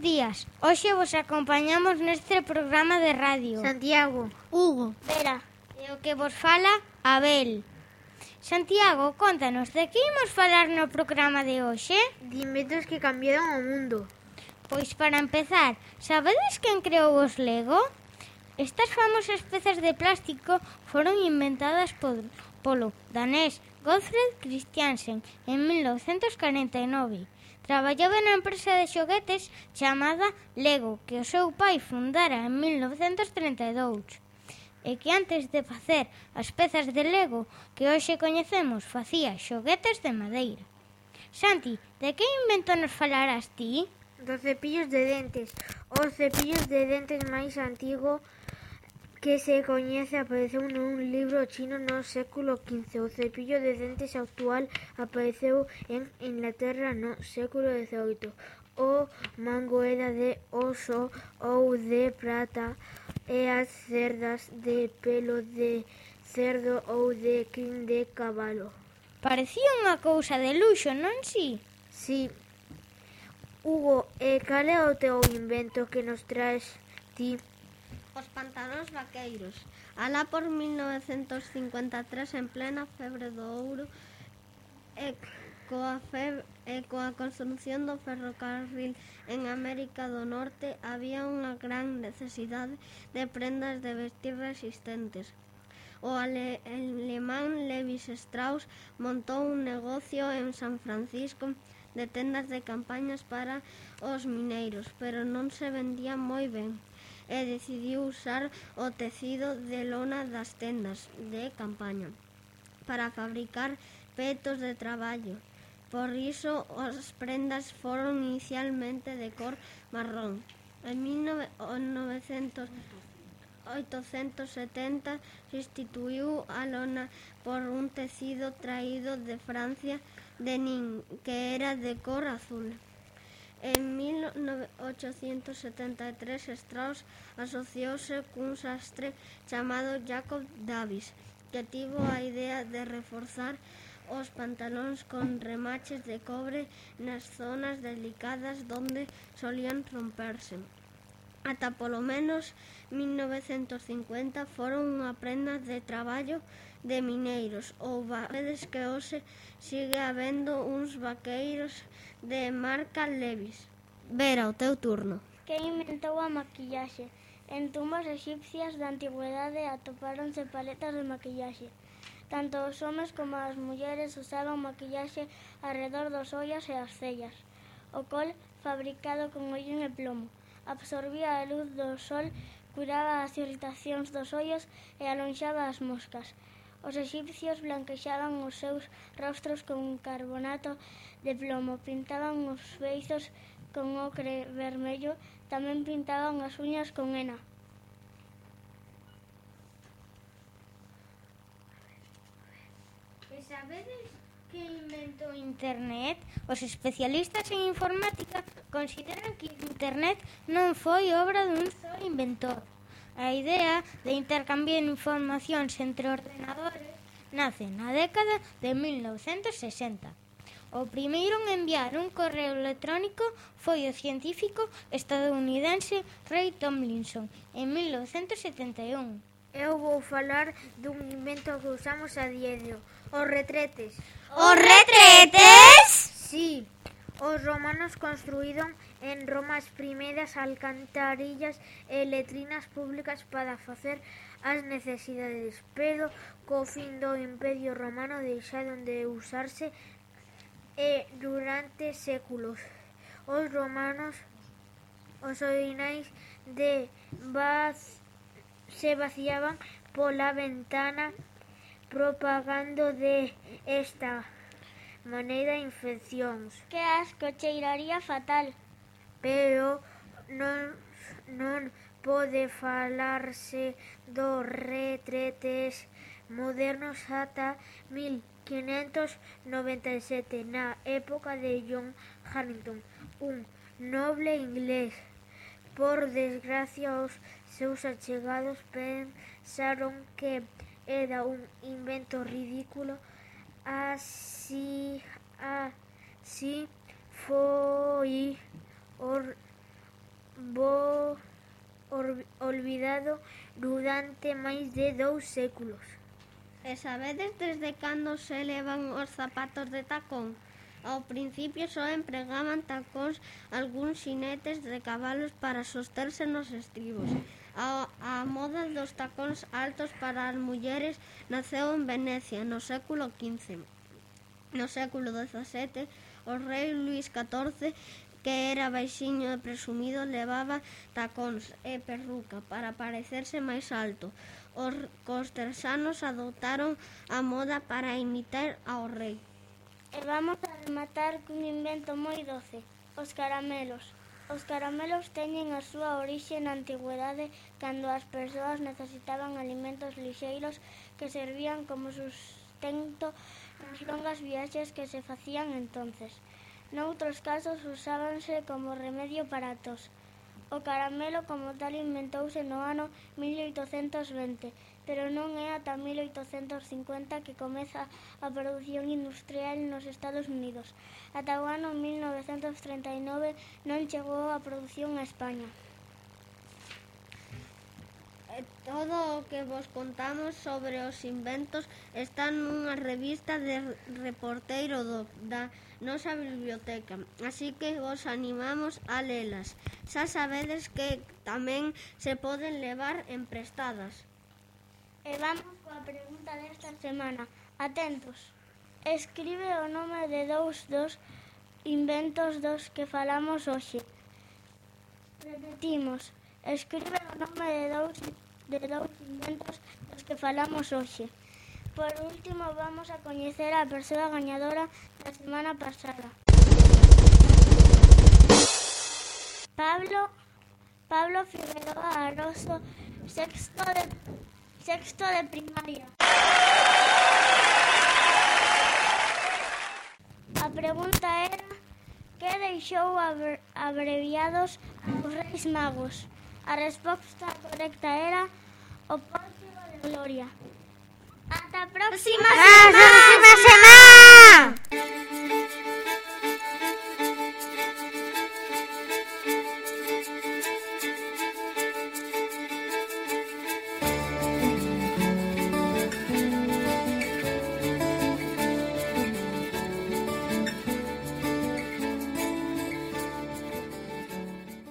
Días. Hoxe vos acompañamos neste programa de radio. Santiago, Hugo, Vera e o que vos fala Abel. Santiago, contanos, de que imos falar no programa de hoxe? De inventos que cambiaron o mundo. Pois para empezar, sabedes quen creou os Lego? Estas famosas pezas de plástico foron inventadas por, polo danés Gottfried Christiansen en 1949 Traballaba na empresa de xoguetes chamada Lego, que o seu pai fundara en 1932 e que antes de facer as pezas de Lego que hoxe coñecemos facía xoguetes de madeira. Santi, de que invento nos falarás ti? Dos cepillos de dentes. Os cepillos de dentes máis antigo que se coñece apareceu nun libro chino no século XV. O cepillo de dentes actual apareceu en Inglaterra no século XVIII. O mango era de oso ou de prata e as cerdas de pelo de cerdo ou de crin de cabalo. Parecía unha cousa de luxo, non si? Si. Hugo, e cal é o teu invento que nos traes ti? os pantalóns vaqueiros. Alá por 1953, en plena febre do ouro, e coa, febre, e coa construción do ferrocarril en América do Norte, había unha gran necesidade de prendas de vestir resistentes. O ale, alemán Levis Strauss montou un negocio en San Francisco de tendas de campañas para os mineiros, pero non se vendía moi ben e decidiu usar o tecido de lona das tendas de campaña para fabricar petos de traballo. Por iso as prendas foron inicialmente de cor marrón. En 1870 sustituiu a lona por un tecido traído de Francia de Nin, que era de cor azul. En 1873 Strauss asociouse cun sastre chamado Jacob Davis que tivo a idea de reforzar os pantalóns con remaches de cobre nas zonas delicadas donde solían romperse ata polo menos 1950 foron unha prenda de traballo de mineiros ou vaquedes que hoxe sigue habendo uns vaqueiros de marca Levis. Vera, o teu turno. Que inventou a maquillaxe? En tumbas egipcias da antigüedade atopáronse paletas de maquillaxe. Tanto os homes como as mulleres usaban maquillaxe alrededor dos ollas e as cellas. O col fabricado con ollos e plomo absorbía a luz do sol, curaba as irritacións dos ollos e alonxaba as moscas. Os egipcios blanquexaban os seus rostros con carbonato de plomo, pintaban os beizos con ocre vermello, tamén pintaban as uñas con hena. que inventou Internet, os especialistas en informática consideran que Internet non foi obra dun só inventor. A idea de intercambiar informacións entre ordenadores nace na década de 1960. O primeiro en enviar un correo electrónico foi o científico estadounidense Ray Tomlinson en 1971. Eu vou falar dun invento que usamos a diario, os retretes. Os retretes? Sí, os romanos construíron en Roma as primeiras alcantarillas e letrinas públicas para facer as necesidades, pero co fin do Imperio Romano deixaron de usarse e durante séculos os romanos os orinais de Baz se vaciaban pola ventana propagando de esta maneira infeccións. Que asco, cheiraría fatal. Pero non, non pode falarse dos retretes modernos ata 1597 na época de John Harrington, un noble inglés. Por desgracia, os seus achegados pensaron que era un invento ridículo así así foi or, bo, or, olvidado durante máis de dous séculos. E sabedes desde cando se levan os zapatos de tacón? Ao principio só empregaban tacóns algúns xinetes de cabalos para sosterse nos estribos. A, a moda dos tacóns altos para as mulleres naceu en Venecia no século XV. No século XVII, o rei Luís XIV que era baixiño e presumido levaba tacóns e perruca para parecerse máis alto. Os costersanos adoptaron a moda para imitar ao rei. E vamos a rematar cun invento moi doce, os caramelos. Os caramelos teñen a súa orixe na antigüedade cando as persoas necesitaban alimentos lixeiros que servían como sustento nas longas viaxes que se facían entonces. Noutros casos usábanse como remedio para a tos. O caramelo como tal inventouse no ano 1820, pero non é ata 1850 que comeza a produción industrial nos Estados Unidos. Ata o ano 1939 non chegou a produción a España. Eh, todo o que vos contamos sobre os inventos está nunha revista de reporteiro do, da nosa biblioteca, así que vos animamos a lelas. Xa sabedes que tamén se poden levar emprestadas. E vamos coa pregunta desta semana. Atentos. Escribe o nome de dous dos inventos dos que falamos hoxe. Repetimos. Escribe o nome de dous de dous inventos dos que falamos hoxe. Por último, vamos a coñecer a persoa gañadora da semana pasada. Pablo Pablo Figueroa Aroso, sexto de sexto de primaria. A pregunta era que deixou abreviados os Reis Magos. A resposta correcta era o Pórtico de Gloria. Ata a próxima semana! Ata próxima semana!